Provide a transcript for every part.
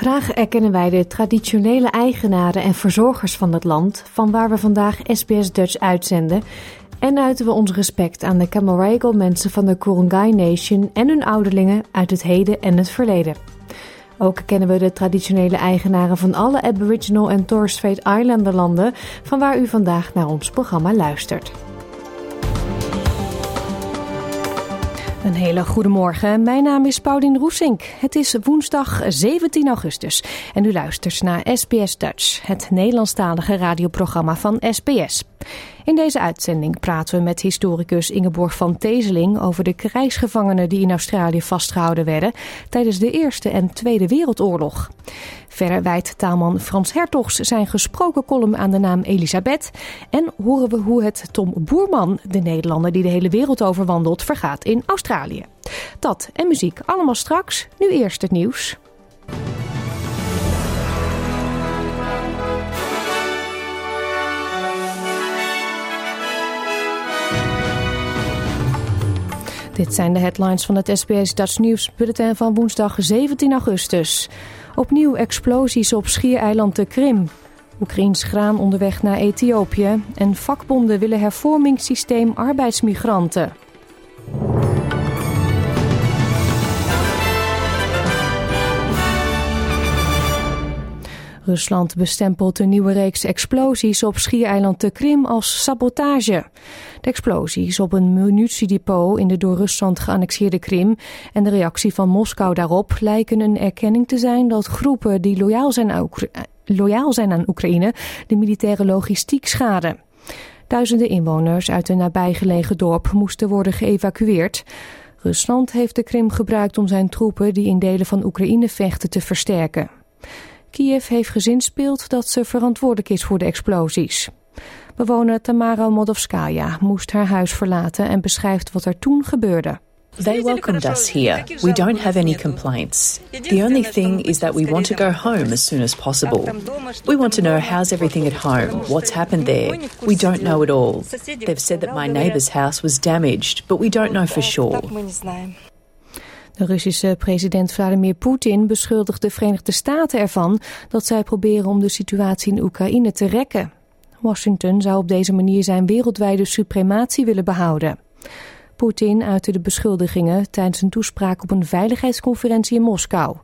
Graag erkennen wij de traditionele eigenaren en verzorgers van het land, van waar we vandaag SBS Dutch uitzenden. En uiten we ons respect aan de Camaragal mensen van de Kurungay Nation en hun ouderlingen uit het heden en het verleden. Ook kennen we de traditionele eigenaren van alle Aboriginal en Torres Strait Islander landen, van waar u vandaag naar ons programma luistert. Een hele goede morgen. Mijn naam is Paulien Roesink. Het is woensdag 17 augustus en u luistert naar SBS Dutch, het Nederlandstalige radioprogramma van SBS. In deze uitzending praten we met historicus Ingeborg van Tezeling over de krijgsgevangenen die in Australië vastgehouden werden tijdens de Eerste en Tweede Wereldoorlog. Verder wijdt taalman Frans Hertogs zijn gesproken column aan de naam Elisabeth. En horen we hoe het Tom Boerman, de Nederlander die de hele wereld overwandelt, vergaat in Australië. Dat en muziek allemaal straks. Nu eerst het nieuws. Dit zijn de headlines van het SBS Dutch News bulletin van woensdag 17 augustus. Opnieuw explosies op schiereiland de Krim. Oekraïns graan onderweg naar Ethiopië. En vakbonden willen hervormingssysteem arbeidsmigranten. Rusland bestempelt een nieuwe reeks explosies op schiereiland de Krim als sabotage. De explosies op een munitiedepot in de door Rusland geannexeerde Krim en de reactie van Moskou daarop lijken een erkenning te zijn dat groepen die loyaal zijn aan, loyaal zijn aan Oekraïne de militaire logistiek schaden. Duizenden inwoners uit een nabijgelegen dorp moesten worden geëvacueerd. Rusland heeft de Krim gebruikt om zijn troepen die in delen van Oekraïne vechten te versterken. Kiev heeft gezinspeeld dat ze verantwoordelijk is voor de explosies. Bewoner Tamara Modovskaya moest haar huis verlaten en beschrijft wat er toen gebeurde. They welcomed us here. We don't have any complaints. The only thing is that we want to go home as soon as possible. We want to know how's everything at home, what's happened there. We don't know it all. They've said that my neighbour's house was damaged, but we don't know for sure. De Russische president Vladimir Poetin beschuldigt de Verenigde Staten ervan dat zij proberen om de situatie in Oekraïne te rekken. Washington zou op deze manier zijn wereldwijde suprematie willen behouden. Poetin uitte de beschuldigingen tijdens een toespraak op een veiligheidsconferentie in Moskou.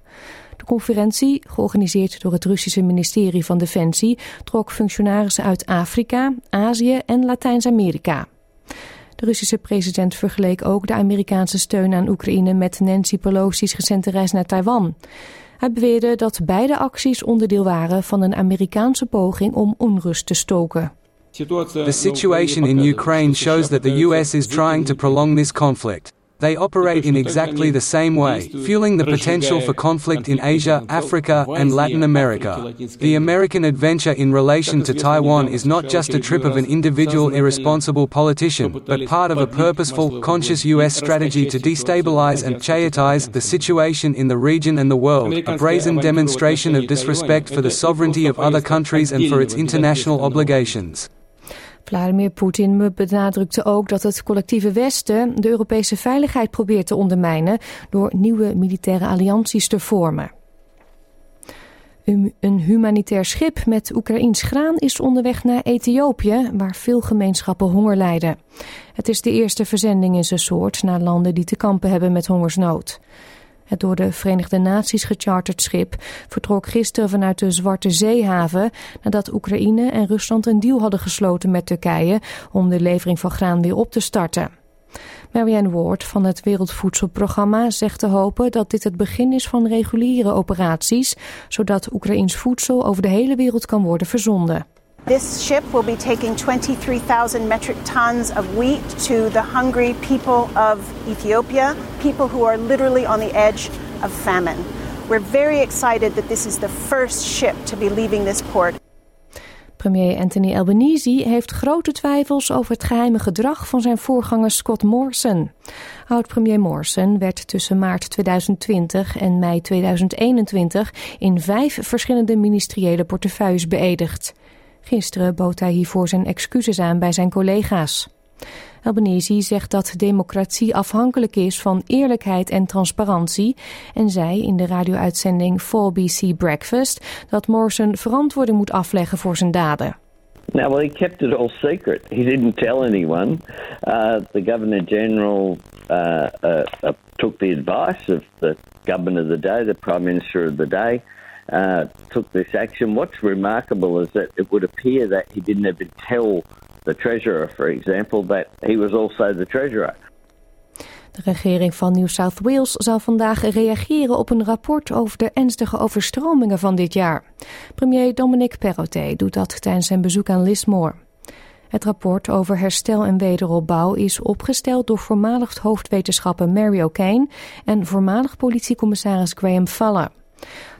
De conferentie, georganiseerd door het Russische ministerie van Defensie, trok functionarissen uit Afrika, Azië en Latijns-Amerika. De Russische president vergeleek ook de Amerikaanse steun aan Oekraïne met Nancy Pelosi's recente reis naar Taiwan. Hij beweerde dat beide acties onderdeel waren van een Amerikaanse poging om onrust te stoken. The situation in Ukraine shows that the US is trying to prolong this conflict. They operate in exactly the same way, fueling the potential for conflict in Asia, Africa, and Latin America. The American adventure in relation to Taiwan is not just a trip of an individual irresponsible politician, but part of a purposeful, conscious US strategy to destabilize and chaotize the situation in the region and the world, a brazen demonstration of disrespect for the sovereignty of other countries and for its international obligations. Vladimir Poetin benadrukte ook dat het collectieve Westen de Europese veiligheid probeert te ondermijnen door nieuwe militaire allianties te vormen. Een humanitair schip met Oekraïns graan is onderweg naar Ethiopië, waar veel gemeenschappen honger lijden. Het is de eerste verzending in zijn soort naar landen die te kampen hebben met hongersnood. Het door de Verenigde Naties gecharterd schip vertrok gisteren vanuit de Zwarte Zeehaven nadat Oekraïne en Rusland een deal hadden gesloten met Turkije om de levering van graan weer op te starten. Marianne Ward van het Wereldvoedselprogramma zegt te hopen dat dit het begin is van reguliere operaties, zodat Oekraïns voedsel over de hele wereld kan worden verzonden. This ship will be taking 23,000 metric tons of wheat to the hungry people of Ethiopia, people who are literally on the edge of famine. We're very excited that this is the first ship to be leaving this port. Premier Anthony Albanese heeft grote twijfels over het geheime gedrag van zijn voorganger Scott Morrison. Oud-premier Morrison werd tussen maart 2020 en mei 2021 in vijf verschillende ministeriële portefeuilles beëdigd. Gisteren bood hij hiervoor zijn excuses aan bij zijn collega's. Albanese zegt dat democratie afhankelijk is van eerlijkheid en transparantie en zei in de radio-uitzending 4BC Breakfast dat Morrison verantwoording moet afleggen voor zijn daden. Now, well, he kept it all secret. He didn't tell anyone. Uh, the Governor General uh, uh, uh, took the advice of the Governor of the day, the Prime Minister of the day, uh, took this action. What's remarkable is that it would appear that he didn't even tell the treasurer, for example, that he was also the treasurer. De regering van New South Wales zal vandaag reageren op een rapport over de ernstige overstromingen van dit jaar. Premier Dominic Perrottet doet dat tijdens zijn bezoek aan Lismore. Het rapport over herstel en wederopbouw is opgesteld door voormalig hoofdwetenschapper Mary O'Kane en voormalig politiecommissaris Graham Faller.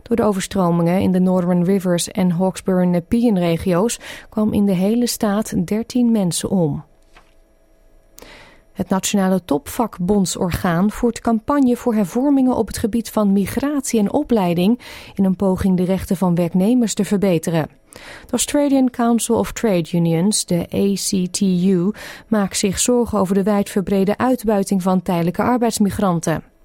Door de overstromingen in de Northern Rivers en Hawkesbury en Nepean regio's kwam in de hele staat 13 mensen om. Het Nationale Topvakbondsorgaan voert campagne voor hervormingen op het gebied van migratie en opleiding in een poging de rechten van werknemers te verbeteren. De Australian Council of Trade Unions, de ACTU, maakt zich zorgen over de wijdverbrede uitbuiting van tijdelijke arbeidsmigranten.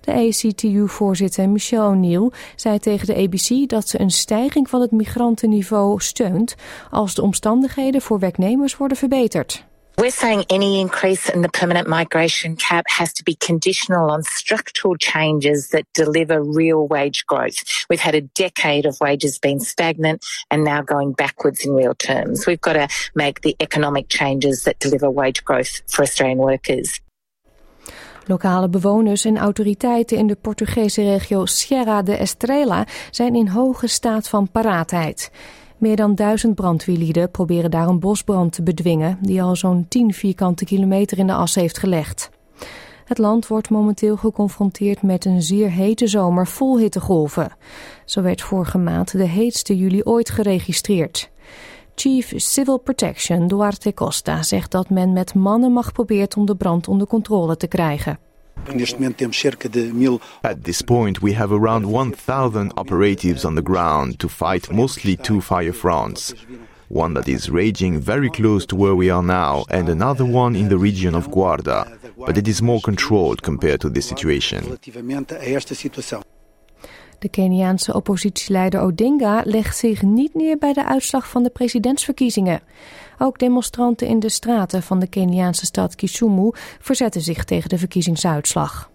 De ACTU-voorzitter Michelle O'Neill zei tegen de ABC dat ze een stijging van het migrantenniveau steunt als de omstandigheden voor werknemers worden verbeterd. We're saying any increase in the permanent migration cap has to be conditional on structural changes that deliver real wage growth. We've had a decade of wages being stagnant and now going backwards in real terms. We've got to make the economic changes that deliver wage growth for Australian workers. Lokale bewoners en autoriteiten in de Portugese regio Sierra de Estrela zijn in hoge staat van paraatheid. Meer dan duizend brandweerlieden proberen daar een bosbrand te bedwingen die al zo'n 10 vierkante kilometer in de as heeft gelegd. Het land wordt momenteel geconfronteerd met een zeer hete zomer vol hittegolven. Zo werd vorige maand de heetste juli ooit geregistreerd. Chief Civil Protection Duarte Costa zegt dat men met mannen mag proberen om de brand onder controle te krijgen. At this point, we have around 1,000 operatives on the ground to fight mostly two fire fronts. One that is raging very close to where we are now, and another one in the region of Guarda, but it is more controlled compared to this situation. De Keniaanse oppositieleider Odinga legt zich niet neer bij de uitslag van de presidentsverkiezingen. Ook demonstranten in de straten van de Keniaanse stad Kisumu verzetten zich tegen de verkiezingsuitslag.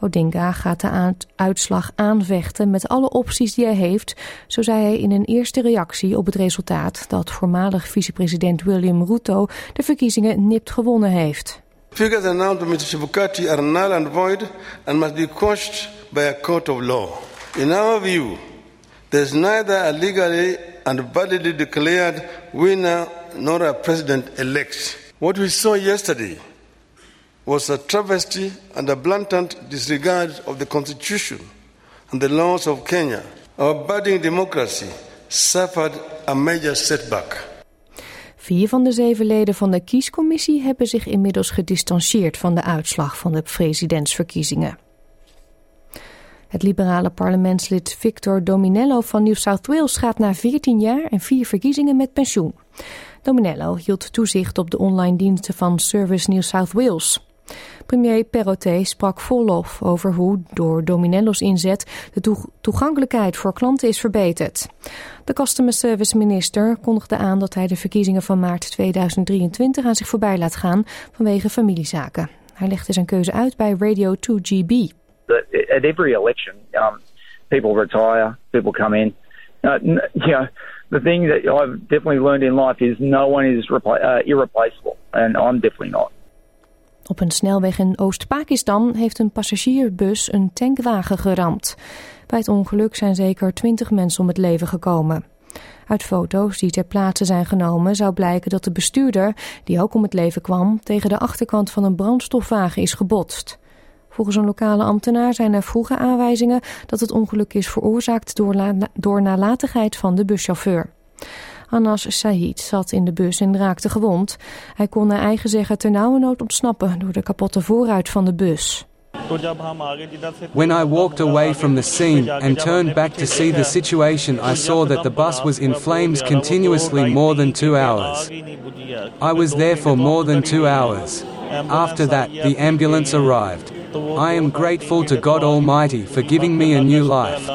Odinga gaat de uitslag aanvechten met alle opties die hij heeft, zo zei hij in een eerste reactie op het resultaat dat voormalig vicepresident William Ruto de verkiezingen nipt gewonnen heeft. Figures announced by Mr. Chibukati are null and void and must be quashed by a court of law. In our view, there is neither a legally and validly declared winner nor a president-elect. What we saw yesterday was a travesty and a blatant disregard of the Constitution and the laws of Kenya. Our budding democracy suffered a major setback. Vier van de zeven leden van de kiescommissie hebben zich inmiddels gedistanceerd van de uitslag van de presidentsverkiezingen. Het liberale parlementslid Victor Dominello van New South Wales gaat na 14 jaar en vier verkiezingen met pensioen. Dominello hield toezicht op de online diensten van Service New South Wales. Premier Perrottet sprak vol lof over hoe door Dominello's inzet de toegankelijkheid voor klanten is verbeterd. De Customer Service Minister kondigde aan dat hij de verkiezingen van maart 2023 aan zich voorbij laat gaan vanwege familiezaken. Hij legde zijn keuze uit bij Radio 2GB. At every election, um, people retire, people come in. Uh, you know, the thing that I've definitely learned in life is no one is uh, irreplaceable, and I'm definitely not. Op een snelweg in Oost-Pakistan heeft een passagierbus een tankwagen geramd. Bij het ongeluk zijn zeker 20 mensen om het leven gekomen. Uit foto's die ter plaatse zijn genomen zou blijken dat de bestuurder, die ook om het leven kwam, tegen de achterkant van een brandstofwagen is gebotst. Volgens een lokale ambtenaar zijn er vroege aanwijzingen dat het ongeluk is veroorzaakt door, door nalatigheid van de buschauffeur. Anas Said zat in de bus en raakte gewond. Hij kon naar eigen zeggen ternauwernood ontsnappen door de kapotte voorruit van de bus. When I walked away from the scene and turned back to see the situation, I saw that the bus was in flames continuously more than two hours. I was there for more than two hours. After that, the ambulance arrived. I am grateful to God Almighty for giving me a new life.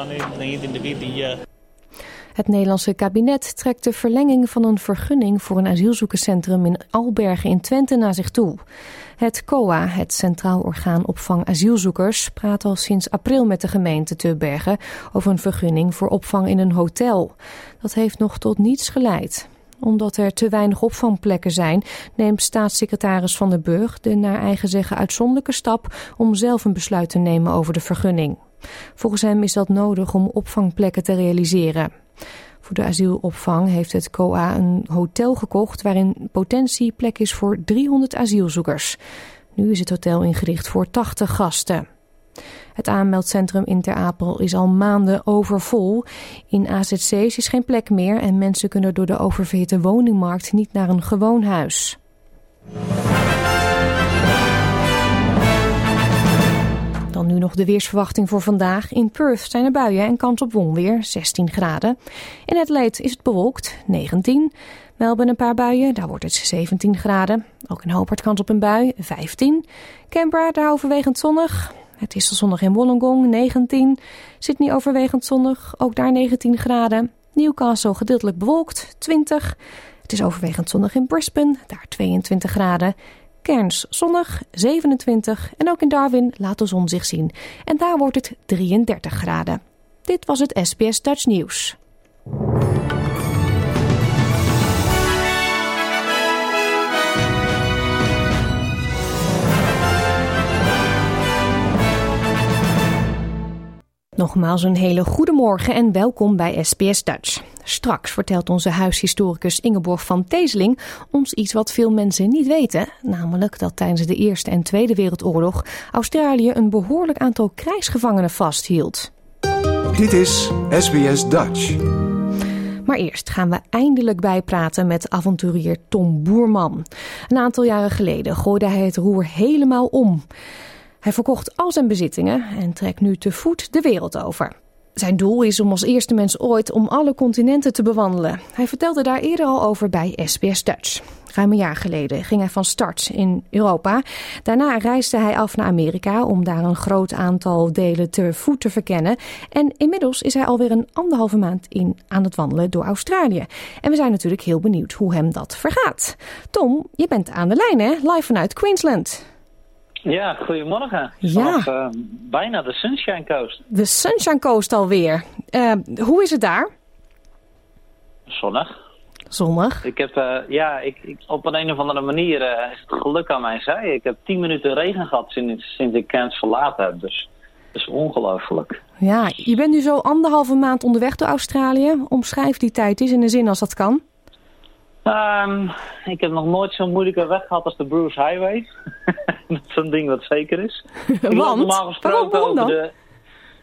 Het Nederlandse kabinet trekt de verlenging van een vergunning voor een asielzoekerscentrum in Albergen in Twente naar zich toe. Het COA, het Centraal Orgaan Opvang Asielzoekers, praat al sinds april met de gemeente Tubbergen over een vergunning voor opvang in een hotel. Dat heeft nog tot niets geleid omdat er te weinig opvangplekken zijn, neemt staatssecretaris Van der Burg de naar eigen zeggen uitzonderlijke stap om zelf een besluit te nemen over de vergunning. Volgens hem is dat nodig om opvangplekken te realiseren. Voor de asielopvang heeft het COA een hotel gekocht waarin potentie plek is voor 300 asielzoekers. Nu is het hotel ingericht voor 80 gasten. Het aanmeldcentrum in Ter Apel is al maanden overvol. In AZC's is geen plek meer en mensen kunnen door de oververhitte woningmarkt niet naar een gewoon huis. Dan nu nog de weersverwachting voor vandaag. In Perth zijn er buien en kans op onweer, 16 graden. In Adelaide is het bewolkt, 19. Melbourne een paar buien, daar wordt het 17 graden. Ook in Hobart kans op een bui, 15. Canberra daar overwegend zonnig. Het is zonnig in Wollongong, 19. Sydney overwegend zonnig, ook daar 19 graden. Newcastle gedeeltelijk bewolkt, 20. Het is overwegend zonnig in Brisbane, daar 22 graden. Cairns zonnig, 27. En ook in Darwin laat de zon zich zien. En daar wordt het 33 graden. Dit was het SBS Dutch Nieuws. Nogmaals een hele goede morgen en welkom bij SBS Dutch. Straks vertelt onze huishistoricus Ingeborg van Teeseling ons iets wat veel mensen niet weten. Namelijk dat tijdens de Eerste en Tweede Wereldoorlog Australië een behoorlijk aantal krijgsgevangenen vasthield. Dit is SBS Dutch. Maar eerst gaan we eindelijk bijpraten met avonturier Tom Boerman. Een aantal jaren geleden gooide hij het roer helemaal om. Hij verkocht al zijn bezittingen en trekt nu te voet de wereld over. Zijn doel is om als eerste mens ooit om alle continenten te bewandelen. Hij vertelde daar eerder al over bij SBS Dutch. Ruim een jaar geleden ging hij van start in Europa. Daarna reisde hij af naar Amerika om daar een groot aantal delen te voet te verkennen. En inmiddels is hij alweer een anderhalve maand in aan het wandelen door Australië. En we zijn natuurlijk heel benieuwd hoe hem dat vergaat. Tom, je bent aan de lijn hè, live vanuit Queensland. Ja, goedemorgen. Ja. uh, bijna de Sunshine Coast. De Sunshine Coast alweer. Uh, hoe is het daar? Zonnig. Zonnig? Ik heb, uh, ja, ik, ik, op een, een of andere manier is het geluk aan mij zij. Ik heb tien minuten regen gehad sinds, sinds ik Cairns verlaten heb. Dus dat is ongelooflijk. Ja, je bent nu zo anderhalve maand onderweg door Australië. Omschrijf die tijd eens in de zin als dat kan. Um, ik heb nog nooit zo'n moeilijke weg gehad als de Bruce Highway. dat is een ding wat zeker is. ik loop normaal gesproken over de.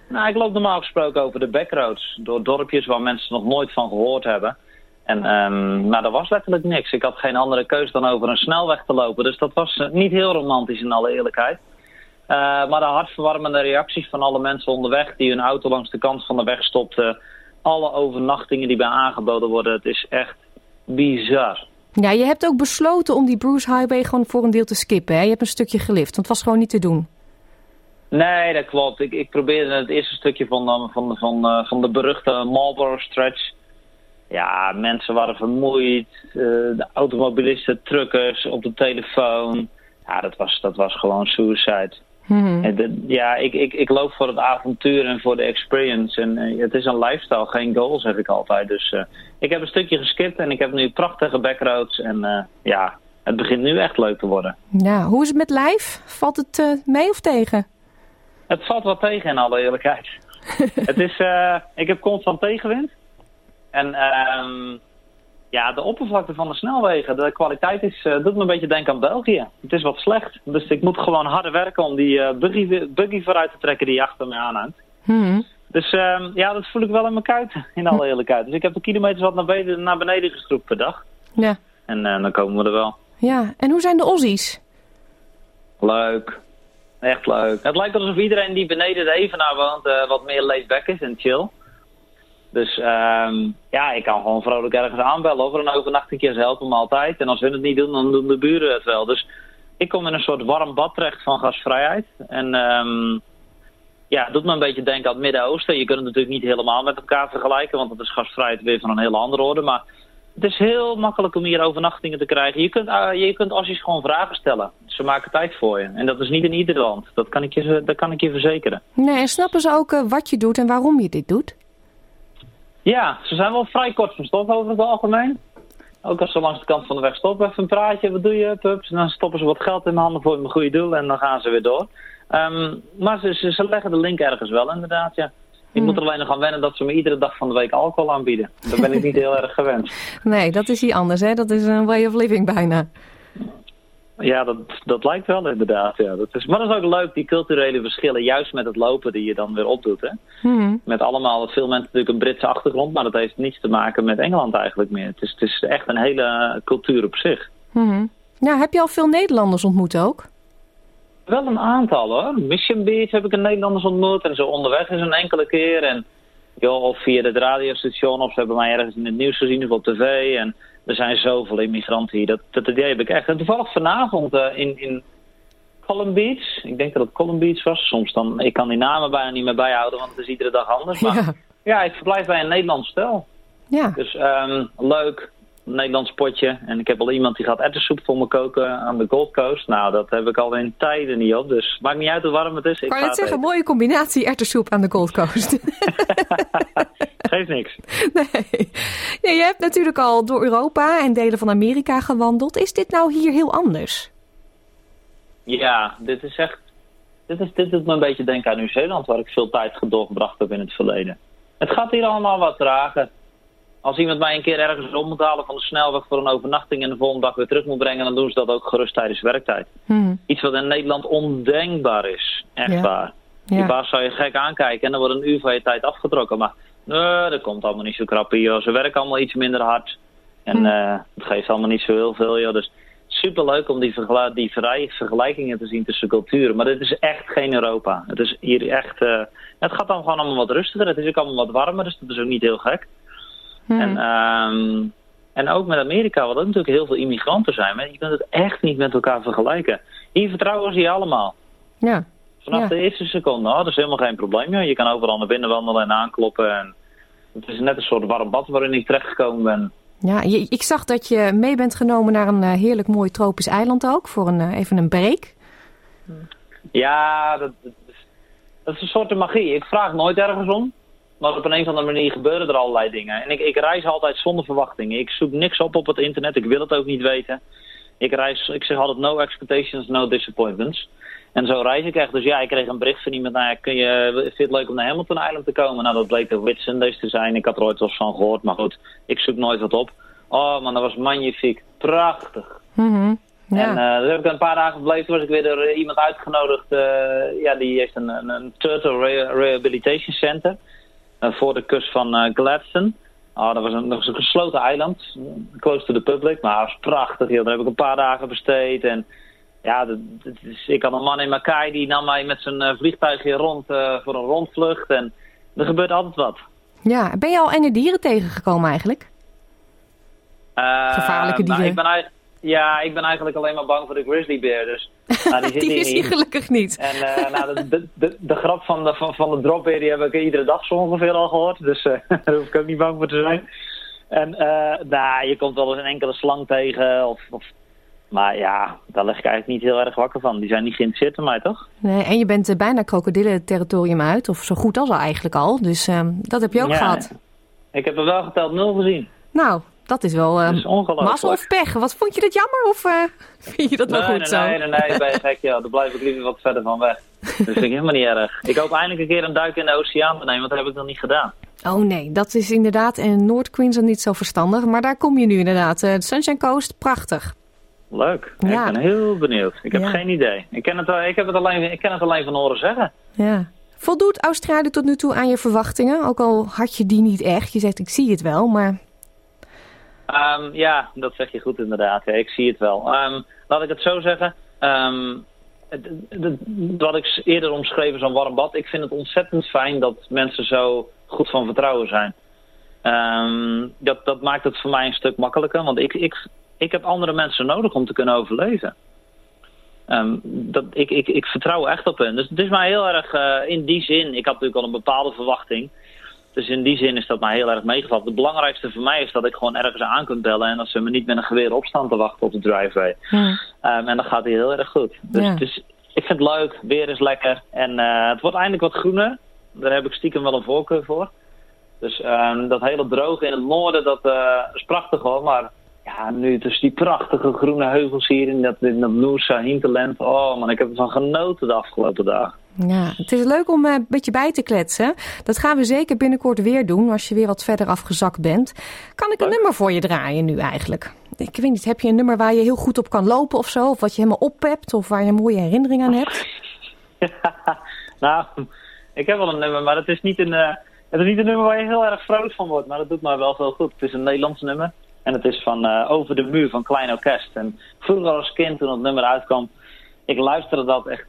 Nou, ik loop normaal gesproken over de backroads. Door dorpjes waar mensen nog nooit van gehoord hebben. En um, nou, dat was letterlijk niks. Ik had geen andere keus dan over een snelweg te lopen. Dus dat was uh, niet heel romantisch in alle eerlijkheid. Uh, maar de hartverwarmende reacties van alle mensen onderweg die hun auto langs de kant van de weg stopten. Alle overnachtingen die bij aangeboden worden. Het is echt bizar. Ja, je hebt ook besloten om die Bruce Highway gewoon voor een deel te skippen. Hè? Je hebt een stukje gelift, want het was gewoon niet te doen. Nee, dat klopt. Ik, ik probeerde het eerste stukje van, de, van, van, uh, van de beruchte Marlboro Stretch. Ja, mensen waren vermoeid. Uh, de automobilisten, truckers op de telefoon. Ja, dat was, dat was gewoon suicide. Hmm. De, ja, ik, ik, ik loop voor het avontuur en voor de experience. En uh, het is een lifestyle, geen goal, zeg ik altijd. Dus uh, ik heb een stukje geskipt en ik heb nu prachtige backroads. En uh, ja, het begint nu echt leuk te worden. Ja, hoe is het met lijf? Valt het mee of tegen? Het valt wel tegen in alle eerlijkheid. het is, ik heb constant tegenwind. En um, Ja, de oppervlakte van de snelwegen, de kwaliteit is, uh, doet me een beetje denken aan België. Het is wat slecht. Dus ik moet gewoon harder werken om die uh, buggy, buggy vooruit te trekken die achter me aanhangt. Hmm. Dus uh, ja, dat voel ik wel in mijn kuit, in alle eerlijkheid. Dus ik heb de kilometers wat naar beneden, naar beneden gestroept per dag. Ja. En dan komen we er wel. Ja, en hoe zijn de Aussies? Leuk. Echt leuk. Het lijkt alsof iedereen die beneden de Evenaar woont wat meer laid back is en chill. Dus um, ja, ik kan gewoon vrolijk ergens aanbellen over een overnachting. Ze helpen me altijd. En als we het niet doen, dan doen de buren het wel. Dus ik kom in een soort warm bad terecht van gasvrijheid. En um, ja, het doet me een beetje denken aan het Midden-Oosten. Je kunt het natuurlijk niet helemaal met elkaar vergelijken, want dat is gasvrijheid weer van een hele andere orde. Maar het is heel makkelijk om hier overnachtingen te krijgen. Je kunt, uh, je kunt Aussies gewoon vragen stellen. Ze maken tijd voor je. En dat is niet in ieder land. Dat kan ik je, dat kan ik je verzekeren. Nee, en snappen ze ook uh, wat je doet en waarom je dit doet? Ja, ze zijn wel vrij kort van stof over het algemeen. Ook als ze langs de kant van de weg stoppen, even een praatje, wat doe je, pups? En dan stoppen ze wat geld in mijn handen voor een goede doel en dan gaan ze weer door. Um, maar ze, ze, ze, leggen de link ergens wel, inderdaad, ja. Ik moet er alleen nog aan wennen dat ze me iedere dag van de week alcohol aanbieden. Dat ben ik niet heel erg gewend. Nee, dat is hier anders, hè? Dat is een way of living bijna. Ja, dat, dat lijkt wel inderdaad. Ja. Dat is, maar dat is ook leuk, die culturele verschillen, juist met het lopen die je dan weer opdoet. Hè? Hmm. Met allemaal, veel mensen natuurlijk een Britse achtergrond, maar dat heeft niets te maken met Engeland eigenlijk meer. Het is, het is echt een hele cultuur op zich. Hmm. Ja, heb je al veel Nederlanders ontmoet ook? Wel een aantal hoor. Mission Beach heb ik een Nederlanders ontmoet en zo onderweg is een enkele keer. En joh, of via het radiostation of ze hebben mij ergens in het nieuws gezien of op tv. En er zijn zoveel immigranten hier. Dat, dat idee heb ik echt. En toevallig vanavond uh, in, in Column Beach. Ik denk dat het Column Beach was. Soms dan, ik kan die namen bijna niet meer bijhouden, want het is iedere dag anders. Maar ja, ja ik verblijf bij een Nederlands stel. Ja. Dus um, leuk. Een Nederlands potje. En ik heb al iemand die gaat erwtensoep voor me koken aan de Gold Coast. Nou, dat heb ik al in tijden niet op. Dus maakt niet uit hoe warm het is. Ik kan je het zeggen, mooie combinatie erwtensoep aan de Gold Coast. Geeft niks. Nee. Ja, je hebt natuurlijk al door Europa en delen van Amerika gewandeld. Is dit nou hier heel anders? Ja, dit is echt... Dit, is, dit doet me een beetje denken aan Nieuw-Zeeland, waar ik veel tijd doorgebracht heb in het verleden. Het gaat hier allemaal wat trager. Als iemand mij een keer ergens op moet halen van de snelweg voor een overnachting en de volgende dag weer terug moet brengen, dan doen ze dat ook gerust tijdens werktijd. Hmm. Iets wat in Nederland ondenkbaar is. Echt ja. waar. Die Ja. baas zou je gek aankijken en dan wordt een uur van je tijd afgetrokken. Maar nee, dat komt allemaal niet zo krap hier. Ze werken allemaal iets minder hard. En Hmm. eh, het geeft allemaal niet zo heel veel. Joh. Dus superleuk om die, vergela- die vergelijkingen te zien tussen culturen. Maar dit is echt geen Europa. Het is hier echt... eh, het gaat dan gewoon allemaal wat rustiger. Het is ook allemaal wat warmer, dus dat is ook niet heel gek. Hmm. En, ehm, en ook met Amerika, wat ook natuurlijk heel veel immigranten zijn. Maar je kunt het echt niet met elkaar vergelijken. Hier vertrouwen ze je allemaal. Ja. Vanaf Ja. de eerste seconde, oh, dat is helemaal geen probleem. joh. Je kan overal naar binnen wandelen en aankloppen. En het is net een soort warm bad waarin ik terechtgekomen ben. Ja, je- ik zag dat je mee bent genomen naar een eh, heerlijk mooi tropisch eiland ook. Voor een, eh, even een break. Ja, dat, dat is een soort magie. Ik vraag nooit ergens om. Maar op een of andere manier gebeuren er allerlei dingen. En ik, ik reis altijd zonder verwachtingen. Ik zoek niks op op het internet. Ik wil het ook niet weten. Ik reis, ik zeg altijd no expectations, no disappointments. En zo reis ik echt. Dus ja, ik kreeg een bericht van iemand. Nou ja, kun je, vind je het leuk om naar Hamilton Island te komen? Nou, dat bleek de Whitsundays te zijn. Ik had er ooit wel eens van gehoord. Maar goed, ik zoek nooit wat op. Oh man, dat was magnifiek. Prachtig. Mhm. Ja. En uh, heb ik een paar dagen gebleven. Toen was ik weer door uh, iemand uitgenodigd. Uh, ja, die heeft een, een, een Turtle Re Rehabilitation Center. Uh, voor de kust van uh, Gladstone. Oh, dat, was een, dat was een gesloten eiland. Close to the public. Maar het was prachtig. Joh. Daar heb ik een paar dagen besteed. En ja, dat, dat is, ik had een man in Mackay. Die nam mij met zijn uh, vliegtuigje rond uh, voor een rondvlucht. En er gebeurt altijd wat. Ja, ben je al enge dieren tegengekomen eigenlijk? Uh, Gevaarlijke dieren? Nou, ik ben ja, ik ben eigenlijk alleen maar bang voor de grizzlybeer. Dus, nou, die, zit die is hier niet. gelukkig niet. En uh, nou, de, de, de, de, grap van de, van, van de dropbeer die heb ik iedere dag zo ongeveer al gehoord. Dus uh, daar hoef ik ook niet bang voor te zijn. En uh, nou, je komt wel eens een enkele slang tegen. Of, of, maar ja, daar lig ik eigenlijk niet heel erg wakker van. Die zijn niet geïnteresseerd in mij, toch? Nee, en je bent bijna krokodillen-territorium uit. Of zo goed als al eigenlijk al. Dus uh, dat heb je ook ja, gehad. Ik heb er wel geteld nul gezien. Nou, dat is wel uh, is mazzel of pech. Wat vond je dat jammer of uh, vind je dat nee, wel goed nee, zo? Nee, nee, nee, ben je gek. Ja, daar blijf ik liever wat verder van weg. Dat vind ik helemaal niet erg. Ik hoop eindelijk een keer een duik in de oceaan te nemen, want dat heb ik nog niet gedaan. Oh nee, dat is inderdaad in Noord-Queensland niet zo verstandig. Maar daar kom je nu inderdaad. Uh, Sunshine Coast, prachtig. Leuk. Ja. Ik ben heel benieuwd. Ik heb geen idee. Ik ken, het, ik, heb het alleen, ik ken het alleen van horen zeggen. Ja. Voldoet Australië tot nu toe aan je verwachtingen? Ook al had je die niet echt. Je zegt ik zie het wel, maar... Um, ja, dat zeg je goed inderdaad. Ik zie het wel. Um, laat ik het zo zeggen. Um, wat ik eerder omschreven een warm bad. Ik vind het ontzettend fijn dat mensen zo goed van vertrouwen zijn. dat, dat maakt het voor mij een stuk makkelijker. Want ik, ik, ik heb andere mensen nodig om te kunnen overleven. Dat, ik, ik, ik vertrouw echt op hen. Dus het is mij heel erg uh, in die zin. Ik had natuurlijk al een bepaalde verwachting. Dus in die zin is dat mij heel erg meegevallen. Het belangrijkste voor mij is dat ik gewoon ergens aan kan bellen en dat ze me niet met een geweer op staan te wachten op de driveway. Ja. Um, en dat gaat heel erg goed. Dus, ja. dus ik vind het leuk, weer is lekker. En uh, het wordt eindelijk wat groener. Daar heb ik stiekem wel een voorkeur voor. Dus um, dat hele droge in het noorden, dat uh, is prachtig hoor. Maar ja, nu dus die prachtige groene heuvels hier in dat, in dat hinterland. Oh man, ik heb ervan genoten de afgelopen dagen. Ja, het is leuk om een beetje bij te kletsen. Dat gaan we zeker binnenkort weer doen als je weer wat verder afgezakt bent. Kan ik een nummer voor je draaien nu eigenlijk? Ik weet niet, heb je een nummer waar je heel goed op kan lopen of zo? Of wat je helemaal op hebt of waar je een mooie herinnering aan hebt? nou, ik heb wel een nummer, maar het is, niet een, uh, het is niet een nummer waar je heel erg vrolijk van wordt. Maar dat doet mij wel veel goed. Het is een Nederlands nummer. En het is van uh, Over de Muur van Klein Orkest. En vroeger als kind, toen het nummer uitkwam, ik luisterde dat echt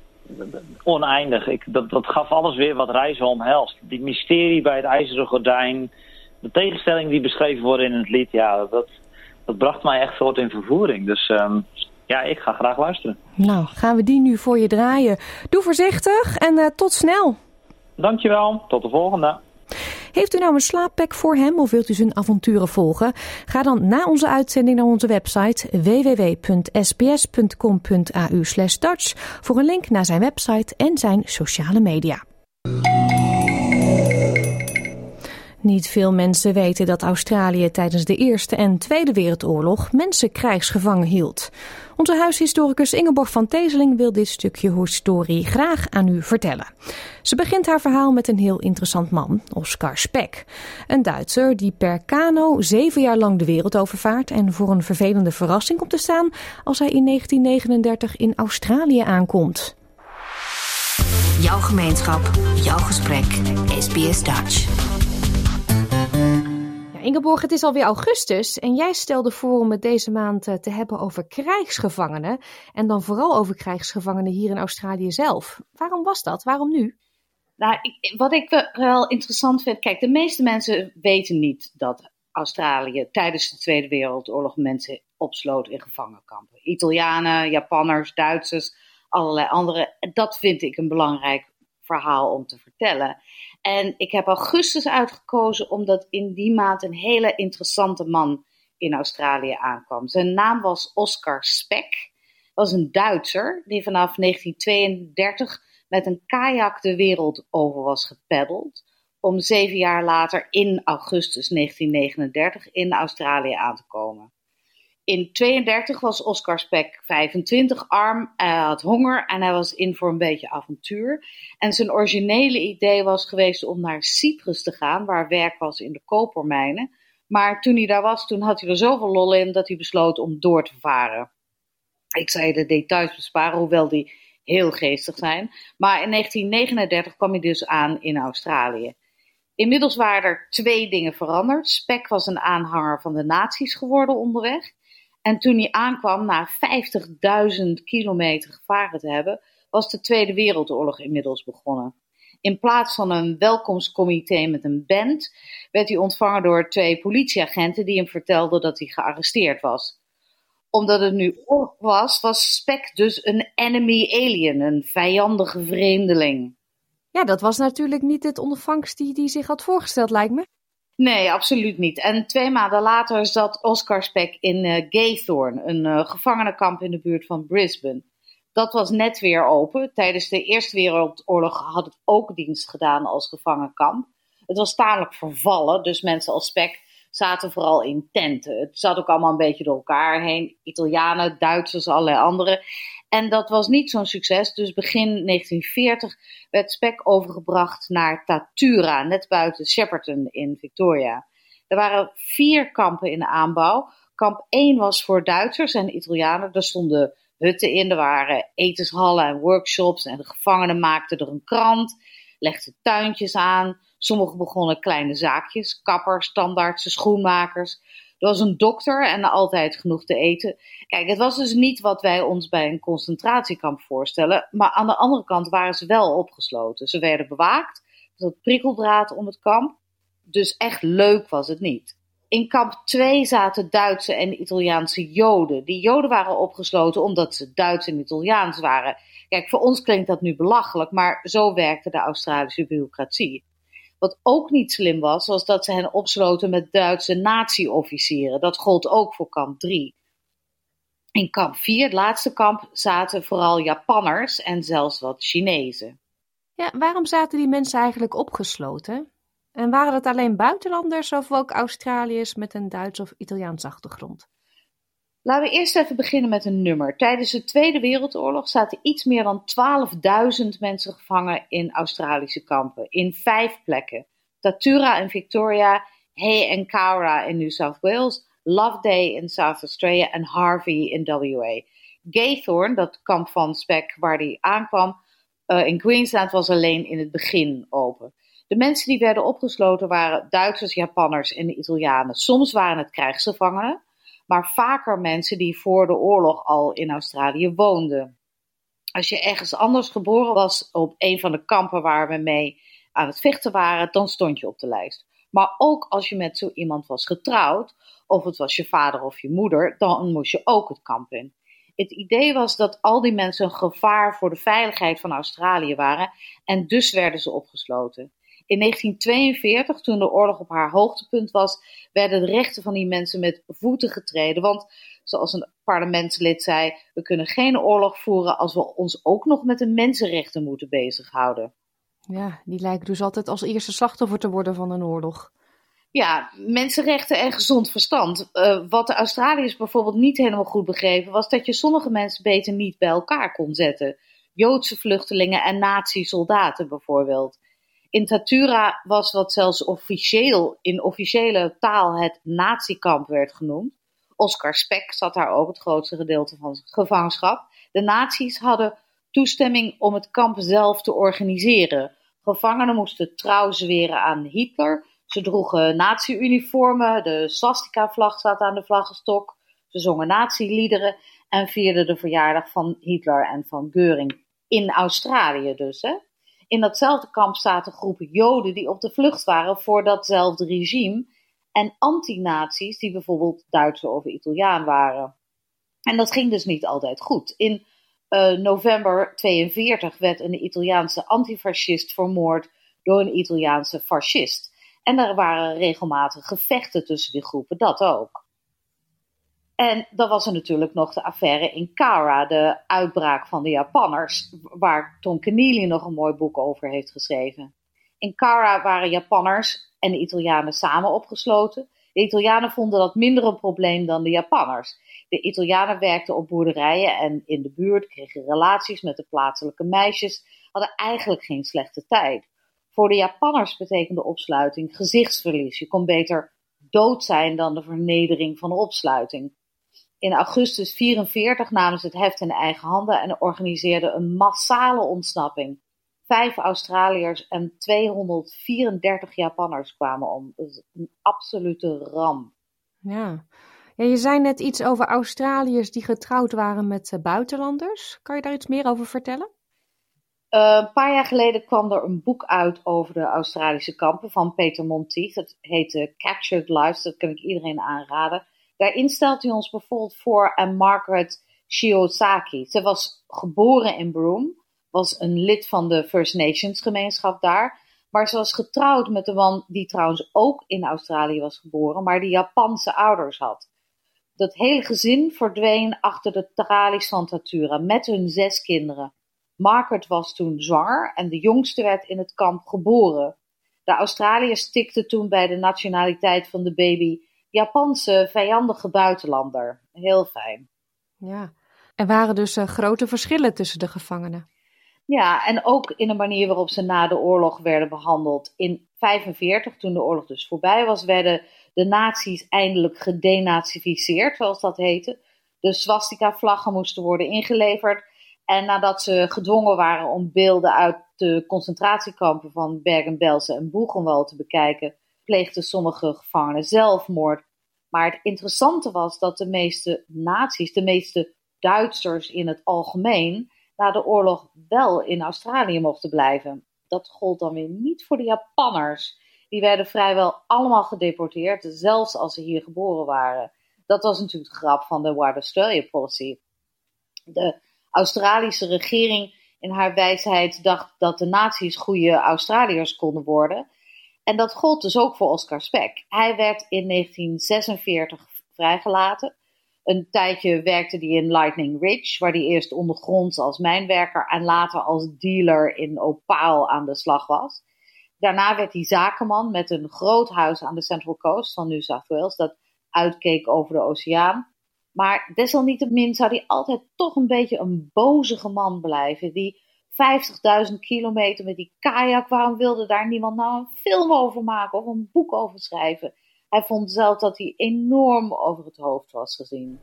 oneindig. Ik, dat, dat gaf alles weer wat reizen omhelst. Die mysterie bij het ijzeren gordijn, de tegenstelling die beschreven worden in het lied, ja, dat, dat bracht mij echt soort in vervoering. Dus um, ja, ik ga graag luisteren. Nou, gaan we die nu voor je draaien. Doe voorzichtig en uh, tot snel. Dankjewel, tot de volgende. Heeft u nou een slaappack voor hem of wilt u zijn avonturen volgen? Ga dan na onze uitzending naar onze website www.sbs.com.au Dutch voor een link naar zijn website en zijn sociale media. Niet veel mensen weten dat Australië tijdens de Eerste en Tweede Wereldoorlog mensen krijgsgevangen hield. Onze huishistoricus Ingeborg van Teeseling wil dit stukje historie graag aan u vertellen. Ze begint haar verhaal met een heel interessant man, Oscar Speck. Een Duitser die per kano zeven jaar lang de wereld overvaart en voor een vervelende verrassing komt te staan als hij in 1939 in Australië aankomt. Jouw gemeenschap, jouw gesprek, SBS Dutch. Ingeborg, het is alweer augustus en jij stelde voor om het deze maand eh, te hebben over krijgsgevangenen. En dan vooral over krijgsgevangenen hier in Australië zelf. Waarom was dat? Waarom nu? Nou, ik, wat ik wel interessant vind, kijk, de meeste mensen weten niet dat Australië tijdens de Tweede Wereldoorlog mensen opsloot in gevangenkampen. Italianen, Japanners, Duitsers, allerlei andere. Dat vind ik een belangrijk verhaal om te vertellen. En ik heb augustus uitgekozen omdat in die maand een hele interessante man in Australië aankwam. Zijn naam was Oscar Speck. Was een Duitser die vanaf 1932 met een kajak de wereld over was gepeddeld. Om zeven jaar later in augustus 1939 in Australië aan te komen. In 32 was Oscar Speck 25, arm, hij had honger en hij was in voor een beetje avontuur. En zijn originele idee was geweest om naar Cyprus te gaan, waar werk was in de kopermijnen. Maar toen hij daar was, toen had hij er zoveel lol in dat hij besloot om door te varen. Ik zei de details besparen, hoewel die heel geestig zijn. Maar in 1939 kwam hij dus aan in Australië. Inmiddels waren er twee dingen veranderd. Speck was een aanhanger van de nazi's geworden onderweg. En toen hij aankwam, na 50.000 kilometer gevaren te hebben, was de Tweede Wereldoorlog inmiddels begonnen. In plaats van een welkomstcomité met een band, werd hij ontvangen door twee politieagenten die hem vertelden dat hij gearresteerd was. Omdat het nu oorlog was, was Speck dus een enemy alien, een vijandige vreemdeling. Ja, dat was natuurlijk niet het ondervangst die hij zich had voorgesteld, lijkt me. Nee, absoluut niet. En twee maanden later zat Oscar Speck in uh, Gaythorne, een uh, gevangenenkamp in de buurt van Brisbane. Dat was net weer open. Tijdens de Eerste Wereldoorlog had het ook dienst gedaan als gevangenkamp. Het was tamelijk vervallen, dus mensen als Speck zaten vooral in tenten. Het zat ook allemaal een beetje door elkaar heen. Italianen, Duitsers, allerlei anderen. En dat was niet zo'n succes, dus begin 1940 werd Spek overgebracht naar Tatura, net buiten Shepperton in Victoria. Er waren vier kampen in de aanbouw. Kamp 1 was voor Duitsers en Italianen. Daar stonden hutten in, er waren etenshallen en workshops. En de gevangenen maakten er een krant, legden tuintjes aan. Sommigen begonnen kleine zaakjes, kappers, tandartsen, schoenmakers. Er was een dokter en altijd genoeg te eten. Kijk, het was dus niet wat wij ons bij een concentratiekamp voorstellen. Maar aan de andere kant waren ze wel opgesloten. Ze werden bewaakt. Er zat prikkeldraad om het kamp. Dus echt leuk was het niet. In kamp 2 zaten Duitse en Italiaanse Joden. Die Joden waren opgesloten omdat ze Duits en Italiaans waren. Kijk, voor ons klinkt dat nu belachelijk, maar zo werkte de Australische bureaucratie. Wat ook niet slim was, was dat ze hen opsloten met Duitse nazi-officieren. Dat gold ook voor kamp 3. In kamp 4, het laatste kamp, zaten vooral Japanners en zelfs wat Chinezen. Ja, waarom zaten die mensen eigenlijk opgesloten? En waren dat alleen buitenlanders of ook Australiërs met een Duits of Italiaans achtergrond? Laten we eerst even beginnen met een nummer. Tijdens de Tweede Wereldoorlog zaten iets meer dan 12.000 mensen gevangen in Australische kampen, in vijf plekken. Tatura in Victoria, Hay en Cowra in New South Wales, Loveday in South Australia en Harvey in WA. Gaythorn, dat kamp van Speck waar hij aankwam, uh, in Queensland was alleen in het begin open. De mensen die werden opgesloten waren Duitsers, Japanners en Italianen. Soms waren het krijgsgevangenen, maar vaker mensen die voor de oorlog al in Australië woonden. Als je ergens anders geboren was op een van de kampen waar we mee aan het vechten waren, dan stond je op de lijst. Maar ook als je met zo iemand was getrouwd, of het was je vader of je moeder, dan moest je ook het kamp in. Het idee was dat al die mensen een gevaar voor de veiligheid van Australië waren en dus werden ze opgesloten. In 1942, toen de oorlog op haar hoogtepunt was, werden de rechten van die mensen met voeten getreden. Want, zoals een parlementslid zei, we kunnen geen oorlog voeren als we ons ook nog met de mensenrechten moeten bezighouden. Ja, die lijken dus altijd als eerste slachtoffer te worden van een oorlog. Ja, mensenrechten en gezond verstand. Uh, wat de Australiërs bijvoorbeeld niet helemaal goed begrepen, was dat je sommige mensen beter niet bij elkaar kon zetten. Joodse vluchtelingen en nazi-soldaten bijvoorbeeld. In Tatura was wat zelfs officieel, in officiële taal het natiekamp werd genoemd. Oscar Speck zat daar ook het grootste gedeelte van zijn gevangenschap. De nazi's hadden toestemming om het kamp zelf te organiseren. Gevangenen moesten trouw zweren aan Hitler. Ze droegen nazi-uniformen, de swastika-vlag zat aan de vlaggenstok. Ze zongen nazi-liederen en vierden de verjaardag van Hitler en van Geuring. In Australië dus, hè. In datzelfde kamp zaten groepen Joden die op de vlucht waren voor datzelfde regime en anti-nazi's die bijvoorbeeld Duitser of Italiaan waren. En dat ging dus niet altijd goed. In uh, november 42 werd een Italiaanse antifascist vermoord door een Italiaanse fascist. En er waren regelmatig gevechten tussen die groepen, dat ook. En dan was er natuurlijk nog de affaire in Kara, de uitbraak van de Japanners, waar Tom Keneally nog een mooi boek over heeft geschreven. In Kara waren Japanners en de Italianen samen opgesloten. De Italianen vonden dat minder een probleem dan de Japanners. De Italianen werkten op boerderijen en in de buurt, kregen relaties met de plaatselijke meisjes, hadden eigenlijk geen slechte tijd. Voor de Japanners betekende opsluiting gezichtsverlies. Je kon beter dood zijn dan de vernedering van de opsluiting. In augustus 44 namen ze het heft in eigen handen en organiseerden een massale ontsnapping. Vijf Australiërs en 234 Japanners kwamen om. een absolute ramp. Ja. ja, je zei net iets over Australiërs die getrouwd waren met uh, buitenlanders. Kan je daar iets meer over vertellen? Uh, een paar jaar geleden kwam er een boek uit over de Australische kampen van Peter Monteith. Dat heette Captured Lives, dat kan ik iedereen aanraden. Daarin stelt hij ons bijvoorbeeld voor aan Margaret Shiozaki. Ze was geboren in Broome, was een lid van de First Nations gemeenschap daar. Maar ze was getrouwd met een man die trouwens ook in Australië was geboren, maar die Japanse ouders had. Dat hele gezin verdween achter de tralies van Tatura met hun zes kinderen. Margaret was toen zwanger en de jongste werd in het kamp geboren. De Australiërs stikten toen bij de nationaliteit van de baby Japanse vijandige buitenlander. Heel fijn. Ja. Er waren dus grote verschillen tussen de gevangenen. Ja, en ook in de manier waarop ze na de oorlog werden behandeld. In 1945, toen de oorlog dus voorbij was, werden de nazi's eindelijk gedenazificeerd, zoals dat heette. De swastika-vlaggen moesten worden ingeleverd. En nadat ze gedwongen waren om beelden uit de concentratiekampen van Bergen-Belsen en Buchenwald te bekijken, pleegden sommige gevangenen zelfmoord. Maar het interessante was dat de meeste nazi's, de meeste Duitsers in het algemeen, na de oorlog wel in Australië mochten blijven. Dat gold dan weer niet voor de Japanners. Die werden vrijwel allemaal gedeporteerd, zelfs als ze hier geboren waren. Dat was natuurlijk de grap van de White Australia Policy. De Australische regering in haar wijsheid dacht dat de nazi's goede Australiërs konden worden. En dat gold dus ook voor Oscar Speck. Hij werd in 1946 vrijgelaten. Een tijdje werkte hij in Lightning Ridge, waar hij eerst ondergronds als mijnwerker en later als dealer in opaal aan de slag was. Daarna werd hij zakenman met een groot huis aan de Central Coast van New South Wales, dat uitkeek over de oceaan. Maar desalniettemin zou hij altijd toch een beetje een bozige man blijven. Die 50.000 kilometer met die kajak, waarom wilde daar niemand nou een film over maken of een boek over schrijven? Hij vond zelf dat hij enorm over het hoofd was gezien.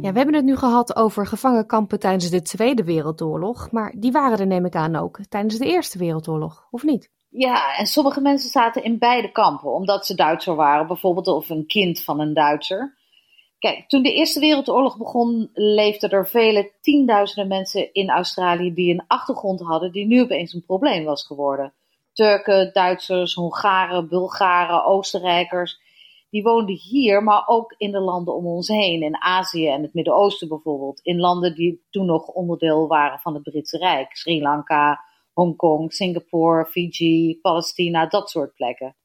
Ja, we hebben het nu gehad over gevangenkampen tijdens de Tweede Wereldoorlog, maar die waren er neem ik aan ook tijdens de Eerste Wereldoorlog, of niet? Ja, en sommige mensen zaten in beide kampen, omdat ze Duitser waren, bijvoorbeeld of een kind van een Duitser. Kijk, toen de Eerste Wereldoorlog begon, leefden er vele tienduizenden mensen in Australië die een achtergrond hadden die nu opeens een probleem was geworden. Turken, Duitsers, Hongaren, Bulgaren, Oostenrijkers die woonden hier, maar ook in de landen om ons heen. In Azië en het Midden-Oosten bijvoorbeeld. In landen die toen nog onderdeel waren van het Britse Rijk. Sri Lanka, Hongkong, Singapore, Fiji, Palestina, dat soort plekken.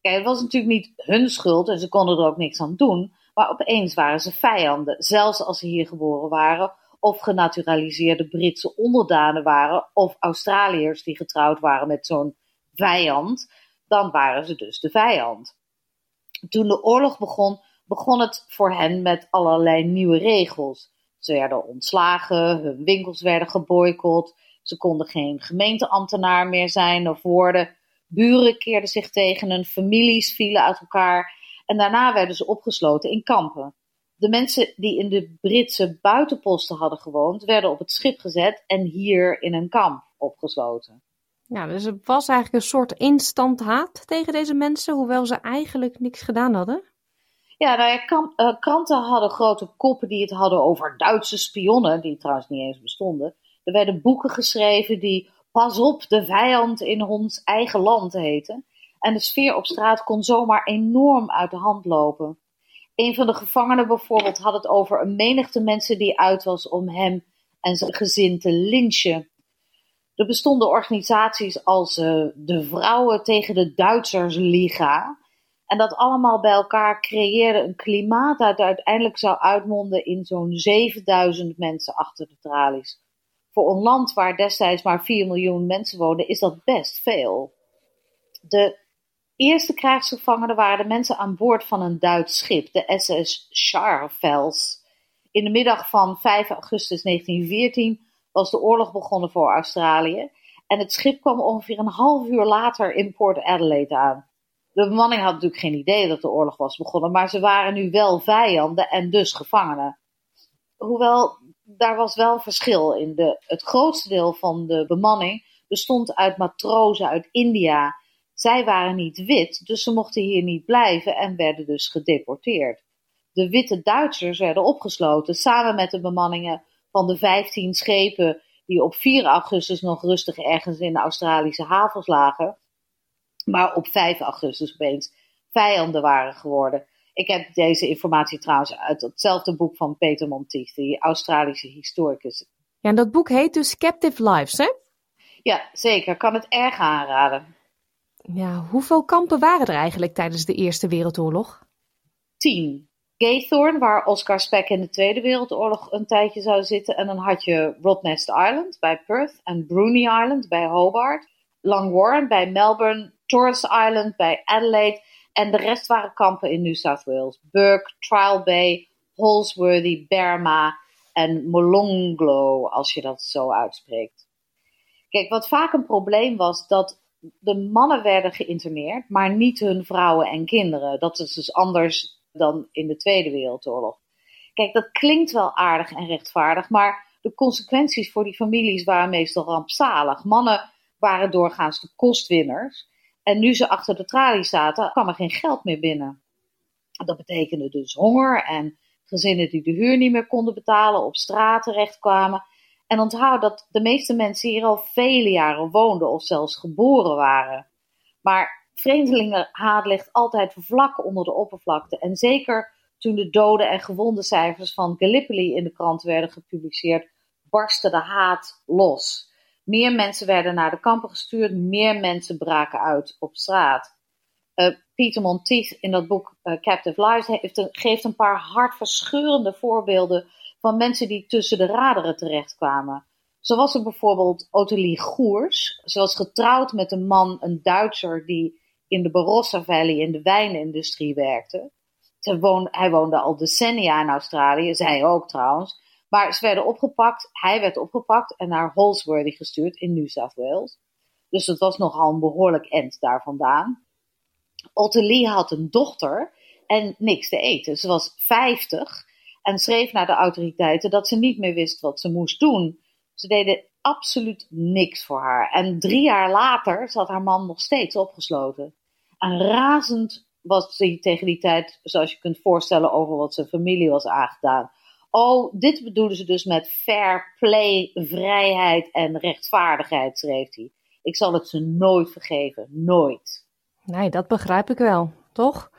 Kijk, het was natuurlijk niet hun schuld en ze konden er ook niks aan doen. Maar opeens waren ze vijanden, zelfs als ze hier geboren waren. Of genaturaliseerde Britse onderdanen waren. Of Australiërs die getrouwd waren met zo'n vijand. Dan waren ze dus de vijand toen de oorlog begon, begon het voor hen met allerlei nieuwe regels. Ze werden ontslagen, hun winkels werden geboycott, ze konden geen gemeenteambtenaar meer zijn of worden. Buren keerden zich tegen hun, families vielen uit elkaar en daarna werden ze opgesloten in kampen. De mensen die in de Britse buitenposten hadden gewoond, werden op het schip gezet en hier in een kamp opgesloten. Ja, dus het was eigenlijk een soort instant haat tegen deze mensen, hoewel ze eigenlijk niks gedaan hadden. Ja, nou ja, eh, kranten hadden grote koppen die het hadden over Duitse spionnen, die trouwens niet eens bestonden. Er werden boeken geschreven die Pas op, de vijand in ons eigen land heten. En de sfeer op straat kon zomaar enorm uit de hand lopen. Een van de gevangenen bijvoorbeeld had het over een menigte mensen die uit was om hem en zijn gezin te lynchen. Er bestonden organisaties als uh, de Vrouwen tegen de Duitsersliga. En dat allemaal bij elkaar creëerde een klimaat dat uiteindelijk zou uitmonden in zo'n 7000 mensen achter de tralies. Voor een land waar destijds maar 4 miljoen mensen woonden, is dat best veel. De eerste krijgsgevangenen waren de mensen aan boord van een Duits schip, de SS Scharfels. In de middag van 5 augustus 1914 was de oorlog begonnen voor Australië. En het schip kwam ongeveer een half uur later in Port Adelaide aan. De bemanning had natuurlijk geen idee dat de oorlog was begonnen, maar ze waren nu wel vijanden en dus gevangenen. Hoewel, daar was wel verschil in. De, het grootste deel van de bemanning bestond uit matrozen uit India. Zij waren niet wit, dus ze mochten hier niet blijven en werden dus gedeporteerd. De witte Duitsers werden opgesloten samen met de bemanningen van de 15 schepen die op 4 augustus nog rustig ergens in de Australische havens lagen, maar op 5 augustus opeens vijanden waren geworden. Ik heb deze informatie trouwens uit hetzelfde boek van Peter Montief, die Australische historicus. Ja, en dat boek heet dus Captive Lives, hè? Ja, zeker. Kan het erg aanraden. Ja, hoeveel kampen waren er eigenlijk tijdens de Eerste Wereldoorlog? Tien. Gaythorne, waar Oscar Speck in de Tweede Wereldoorlog een tijdje zou zitten. En dan had je Rottnest Island bij Perth en Bruny Island bij Hobart. Long Warren bij Melbourne, Torres Island bij Adelaide. En de rest waren kampen in New South Wales. Burke, Trial Bay, Holsworthy, Berma en Molonglo, als je dat zo uitspreekt. Kijk, wat vaak een probleem was, dat de mannen werden geïnterneerd, maar niet hun vrouwen en kinderen. Dat is dus anders dan in de Tweede Wereldoorlog. Kijk, dat klinkt wel aardig en rechtvaardig, maar de consequenties voor die families waren meestal rampzalig. Mannen waren doorgaans de kostwinners. En nu ze achter de tralies zaten, kwam er geen geld meer binnen. Dat betekende dus honger en gezinnen die de huur niet meer konden betalen, op straat terechtkwamen. En onthoud dat de meeste mensen hier al vele jaren woonden of zelfs geboren waren. Maar vreemdelingenhaat ligt altijd vlak onder de oppervlakte. En zeker toen de doden en gewonden cijfers van Gallipoli in de krant werden gepubliceerd, barstte de haat los. Meer mensen werden naar de kampen gestuurd, meer mensen braken uit op straat. Uh, Pieter Montieth in dat boek uh, Captive Lives heeft geeft een paar hartverscheurende voorbeelden van mensen die tussen de raderen terechtkwamen. Zo was er bijvoorbeeld Ottilie Goers. Ze was getrouwd met een man, een Duitser, die in de Barossa Valley in de wijnindustrie werkte. hij woonde al decennia in Australië, zij ook trouwens. Maar ze werden opgepakt, hij werd opgepakt en naar Holsworthy gestuurd in New South Wales. Dus het was nogal een behoorlijk end daar vandaan. Ottilie had een dochter en niks te eten. Ze was 50 en schreef naar de autoriteiten dat ze niet meer wist wat ze moest doen. Ze deden absoluut niks voor haar. En drie jaar later zat haar man nog steeds opgesloten. En razend was hij tegen die tijd, zoals je kunt voorstellen, over wat zijn familie was aangedaan. Oh, dit bedoelen ze dus met fair play, vrijheid en rechtvaardigheid, schreef hij. Ik zal het ze nooit vergeven, nooit. Nee, dat begrijp ik wel, toch?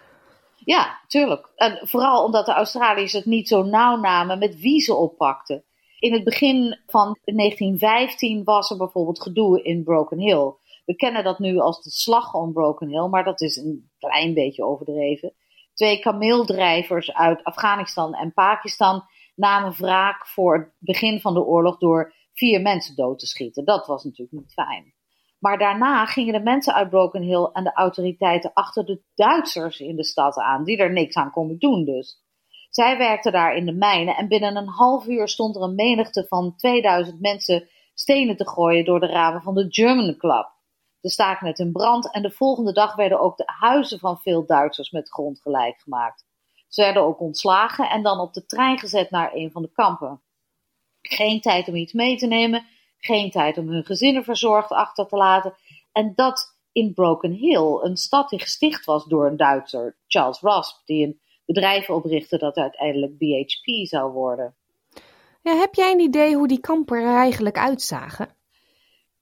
Ja, tuurlijk. En vooral omdat de Australiërs het niet zo nauw namen met wie ze oppakten. In het begin van 1915 was er bijvoorbeeld gedoe in Broken Hill. We kennen dat nu als de slag om Broken Hill, maar dat is een klein beetje overdreven. Twee kameeldrijvers uit Afghanistan en Pakistan namen wraak voor het begin van de oorlog door vier mensen dood te schieten. Dat was natuurlijk niet fijn. Maar daarna gingen de mensen uit Broken Hill en de autoriteiten achter de Duitsers in de stad aan, die er niks aan konden doen dus. Zij werkten daar in de mijnen en binnen een half uur stond er een menigte van 2000 mensen stenen te gooien door de ramen van de German Club. De staak met in brand en de volgende dag werden ook de huizen van veel Duitsers met grond gelijk gemaakt. Ze werden ook ontslagen en dan op de trein gezet naar een van de kampen. Geen tijd om iets mee te nemen, geen tijd om hun gezinnen verzorgd achter te laten. En dat in Broken Hill, een stad die gesticht was door een Duitser, Charles Rasp, die een bedrijf oprichtte dat uiteindelijk BHP zou worden. Ja, heb jij een idee hoe die kampen er eigenlijk uitzagen?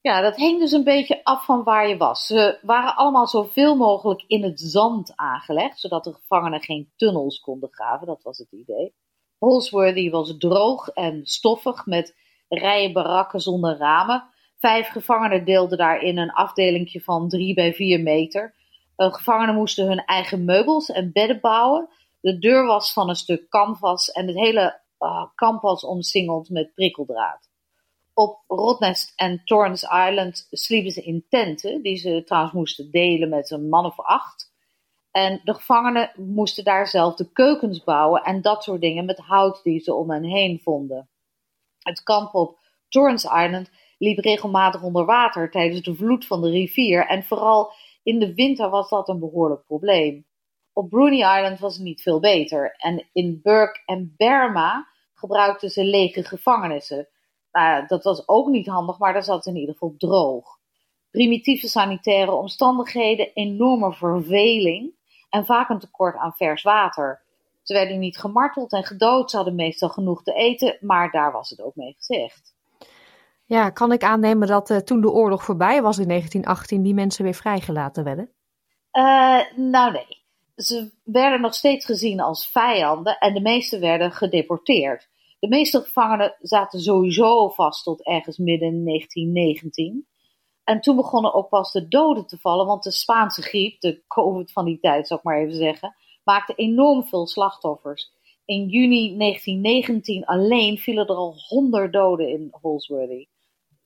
Ja, dat hing dus een beetje af van waar je was. Ze waren allemaal zoveel mogelijk in het zand aangelegd, zodat de gevangenen geen tunnels konden graven. Dat was het idee. Holsworthy was droog en stoffig met rijen barakken zonder ramen. Vijf gevangenen deelden daarin een afdelingje van drie bij vier meter. Uh, gevangenen moesten hun eigen meubels en bedden bouwen. De deur was van een stuk canvas en het hele uh, kamp was omsingeld met prikkeldraad. Op Rottnest en Torrens Island sliepen ze in tenten, die ze trouwens moesten delen met een man of acht. En de gevangenen moesten daar zelf de keukens bouwen en dat soort dingen met hout die ze om hen heen vonden. Het kamp op Torrens Island liep regelmatig onder water tijdens de vloed van de rivier en vooral in de winter was dat een behoorlijk probleem. Op Bruny Island was het niet veel beter en in Burke en Burma gebruikten ze lege gevangenissen. Nou, dat was ook niet handig, maar daar zat in ieder geval droog. Primitieve sanitaire omstandigheden, enorme verveling en vaak een tekort aan vers water. Ze werden niet gemarteld en gedood, ze hadden meestal genoeg te eten, maar daar was het ook mee gezegd. Ja, kan ik aannemen dat uh, toen de oorlog voorbij was in 1918, die mensen weer vrijgelaten werden? Uh, nou nee, ze werden nog steeds gezien als vijanden en de meeste werden gedeporteerd. De meeste gevangenen zaten sowieso vast tot ergens midden in 1919. En toen begonnen ook pas de doden te vallen, want de Spaanse griep, de COVID van die tijd zou ik maar even zeggen, maakte enorm veel slachtoffers. In juni 1919 alleen vielen er al honderd doden in Holsworthy.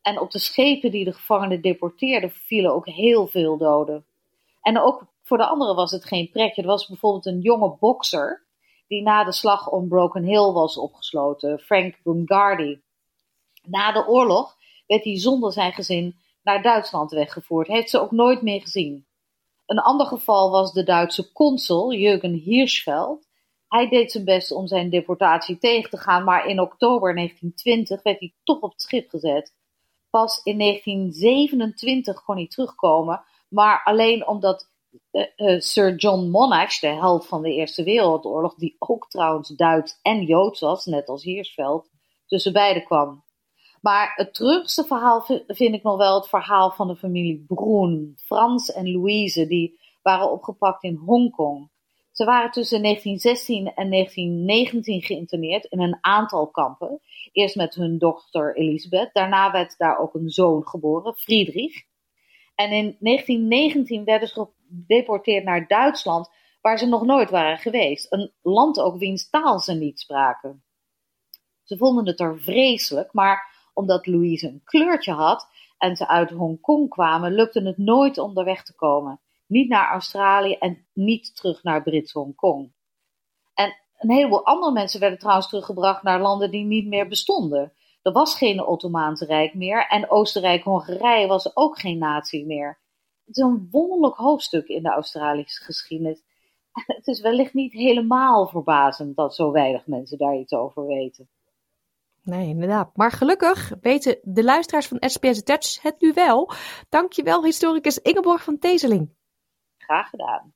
En op de schepen die de gevangenen deporteerden vielen ook heel veel doden. En ook voor de anderen was het geen pretje. Er was bijvoorbeeld een jonge bokser die na de slag om Broken Hill was opgesloten, Frank Bungardi. Na de oorlog werd hij zonder zijn gezin naar Duitsland weggevoerd. Heeft ze ook nooit meer gezien. Een ander geval was de Duitse consul Jürgen Hirschfeld. Hij deed zijn best om zijn deportatie tegen te gaan, maar in oktober 1920 werd hij toch op het schip gezet. Pas in 1927 kon hij terugkomen, maar alleen omdat uh, uh, Sir John Monash, de held van de Eerste Wereldoorlog, die ook trouwens Duits en Joods was, net als Heersveld, tussen beiden kwam. Maar het terugste verhaal vind ik nog wel het verhaal van de familie Broen. Frans en Louise, die waren opgepakt in Hongkong. Ze waren tussen 1916 en 1919 geïnterneerd in een aantal kampen. Eerst met hun dochter Elisabeth, daarna werd daar ook een zoon geboren, Friedrich. En in 1919 werden ze gedeporteerd naar Duitsland, waar ze nog nooit waren geweest. Een land ook wiens taal ze niet spraken. Ze vonden het er vreselijk, maar omdat Louise een kleurtje had en ze uit Hongkong kwamen, lukte het nooit om er weg te komen. Niet naar Australië en niet terug naar Brits Hongkong. En een heleboel andere mensen werden trouwens teruggebracht naar landen die niet meer bestonden. Er was geen Ottomaanse Rijk meer en Oostenrijk-Hongarije was ook geen natie meer. Het is een wonderlijk hoofdstuk in de Australische geschiedenis. Het is wellicht niet helemaal verbazend dat zo weinig mensen daar iets over weten. Nee, inderdaad. Maar gelukkig weten de luisteraars van SPS Dutch het nu wel. Dankjewel, historicus Ingeborg van Tezeling. Graag gedaan.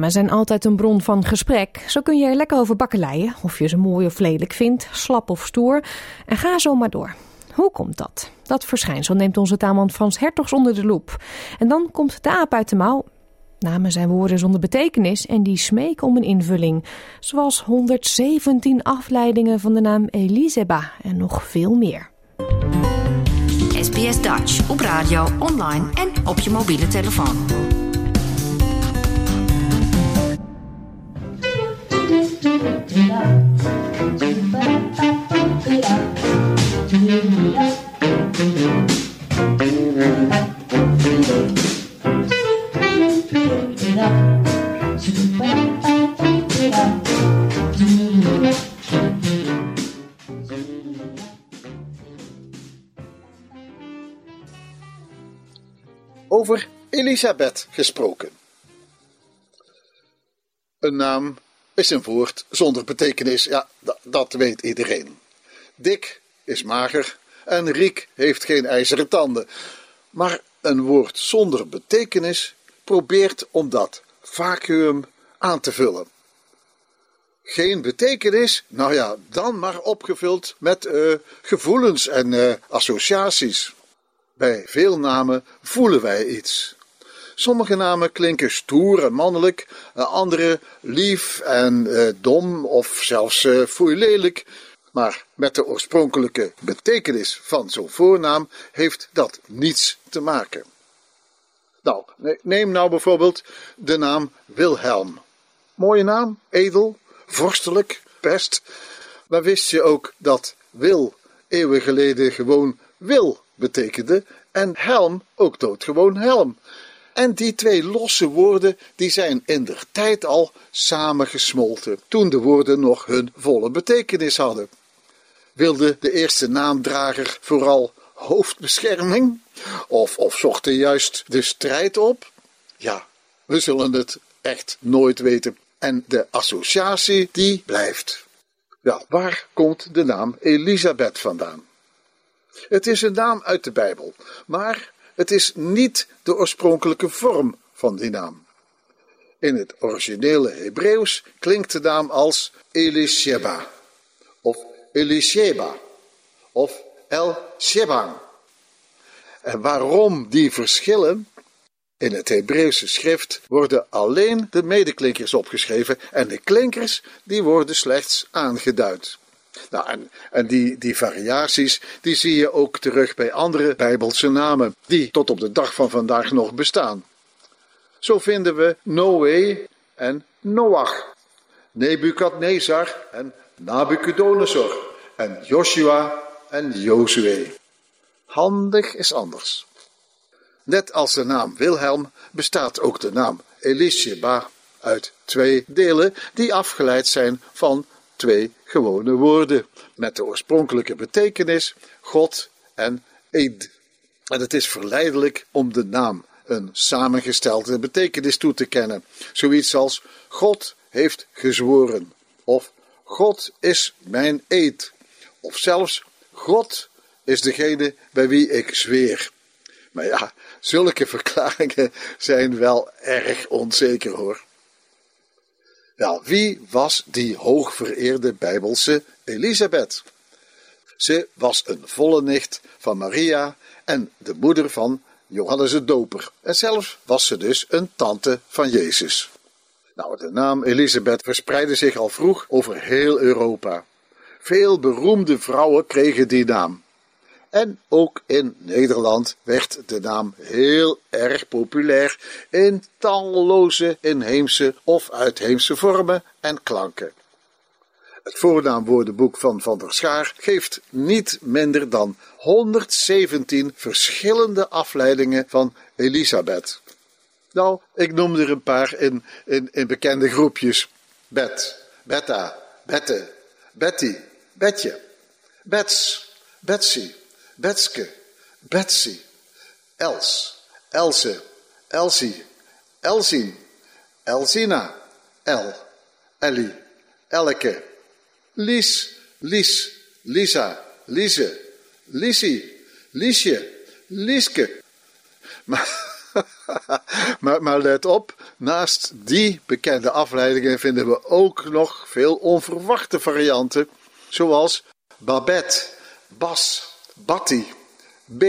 Voornamen zijn altijd een bron van gesprek. Zo kun je er lekker over bakkeleien, of je ze mooi of lelijk vindt, slap of stoer. En ga zo maar door. Hoe komt dat? Dat verschijnsel neemt onze taalman Frans Hertogs onder de loep. En dan komt de aap uit de mouw. Namen zijn woorden zonder betekenis en die smeken om een invulling. Zoals 117 afleidingen van de naam Eliseba en nog veel meer. SBS Dutch op radio, online en op je mobiele telefoon. Over Elisabeth gesproken. Een naam is een woord zonder betekenis. Ja, dat weet iedereen. Dik is mager en Riek heeft geen ijzeren tanden. Maar een woord zonder betekenis probeert om dat vacuüm aan te vullen. Geen betekenis? Nou ja, dan maar opgevuld met uh, gevoelens en uh, associaties. Bij veel namen voelen wij iets. Sommige namen klinken stoer en mannelijk, eh, andere lief en uh, dom of zelfs uh, lelijk. Maar met de oorspronkelijke betekenis van zo'n voornaam heeft dat niets te maken. Nou, neem nou bijvoorbeeld de naam Wilhelm. Mooie naam, edel, vorstelijk, pest. Maar wist je ook dat Wil eeuwen geleden gewoon wil betekende en helm ook doodgewoon helm? En die twee losse woorden die zijn in der tijd al samengesmolten, toen de woorden nog hun volle betekenis hadden. Wilde de eerste naamdrager vooral hoofdbescherming? Of, of zocht hij juist de strijd op? Ja, we zullen het echt nooit weten. En de associatie die blijft. Ja, waar komt de naam Elisabeth vandaan? Het is een naam uit de Bijbel, maar het is niet de oorspronkelijke vorm van die naam. In het originele Hebreeuws klinkt de naam als Elisheba, of Elisheba, of El Shebang. En waarom die verschillen? In het Hebreeuwse schrift worden alleen de medeklinkers opgeschreven en de klinkers die worden slechts aangeduid. Nou, en, die, die variaties die zie je ook terug bij andere Bijbelse namen die tot op de dag van vandaag nog bestaan. Zo vinden we Noé en Noach, Nebukadnezar en Nabucodonosor en Joshua en Jozue. Handig is anders. Net als de naam Wilhelm bestaat ook de naam Elisheba uit twee delen die afgeleid zijn van twee gewone woorden met de oorspronkelijke betekenis God en Eid. En het is verleidelijk om de naam een samengestelde betekenis toe te kennen. Zoiets als God heeft gezworen of God is mijn eed of zelfs God is degene bij wie ik zweer. Maar ja, zulke verklaringen zijn wel erg onzeker hoor. Wel, wie was die hoogvereerde Bijbelse Elisabeth? Ze was een volle nicht van Maria en de moeder van Johannes de Doper. En zelfs was ze dus een tante van Jezus. Nou, de naam Elisabeth verspreidde zich al vroeg over heel Europa. Veel beroemde vrouwen kregen die naam. En ook in Nederland werd de naam heel erg populair in talloze inheemse of uitheemse vormen en klanken. Het voornaamwoordenboek van Van der Schaar geeft niet minder dan 117 verschillende afleidingen van Elisabeth. Nou, ik noem er een paar in, in, in bekende groepjes. Bet, Betta, Bette, Betty, Betje, Bets, Betsy, Betske, Betsy, Els, Else, Elsie, Elsien, Elsina, El, Ellie, Elke, Lies, Lies, Lisa, Lise, Lisie, Liesje, Lieske. Maar, maar, maar let op, naast die bekende afleidingen vinden we ook nog veel onverwachte varianten, zoals Babette, Bas, Batty, B,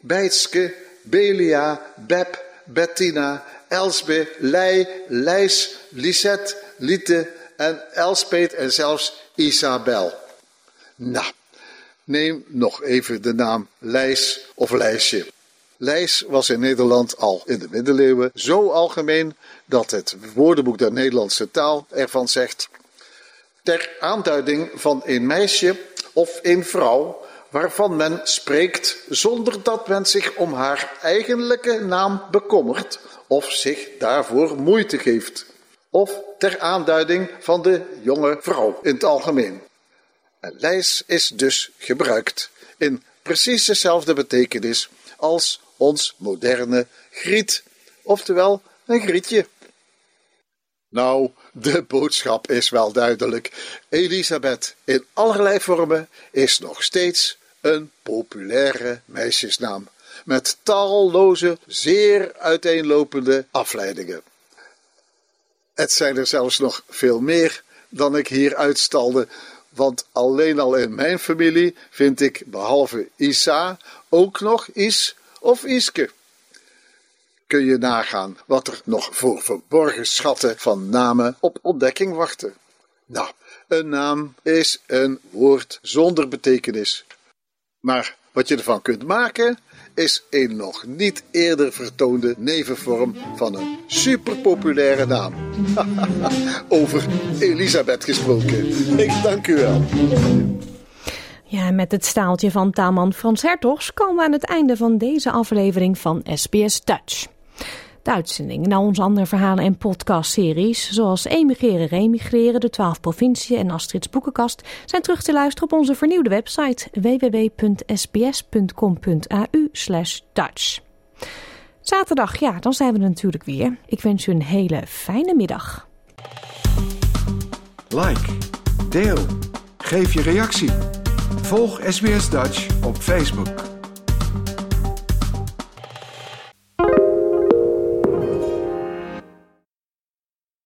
Beitske, Belia, Beb, Bettina, Elsbe, Lei, Lijs, Lisette, Liete en Elspet en zelfs Isabel. Nou, neem nog even de naam Lijs of Lijsje. Lijs was in Nederland al in de middeleeuwen zo algemeen dat het woordenboek der Nederlandse taal ervan zegt: ter aanduiding van een meisje of een vrouw waarvan men spreekt zonder dat men zich om haar eigenlijke naam bekommert of zich daarvoor moeite geeft, of ter aanduiding van de jonge vrouw in het algemeen. En lijs is dus gebruikt in precies dezelfde betekenis als ons moderne griet, oftewel een grietje. Nou, de boodschap is wel duidelijk. Elisabeth in allerlei vormen is nog steeds een populaire meisjesnaam met talloze, zeer uiteenlopende afleidingen. Het zijn er zelfs nog veel meer dan ik hier uitstalde, want alleen al in mijn familie vind ik behalve Isa ook nog Is of Iske. Kun je nagaan wat er nog voor verborgen schatten van namen op ontdekking wachten? Nou, een naam is een woord zonder betekenis. Maar wat je ervan kunt maken, is een nog niet eerder vertoonde nevenvorm van een superpopulaire naam. Over Elisabeth gesproken. Ik dank u wel. Ja, met het staaltje van Taman Frans Hertogs komen we aan het einde van deze aflevering van SBS Dutch. De uitzendingen naar onze andere verhalen en podcastseries, zoals Emigreren, Remigreren, de 12 provinciën en Astrid's Boekenkast, zijn terug te luisteren op onze vernieuwde website www.sbs.com.au Dutch. Zaterdag, ja, dan zijn we er natuurlijk weer. Ik wens u een hele fijne middag. Like, deel, geef je reactie. Volg SBS Dutch op Facebook.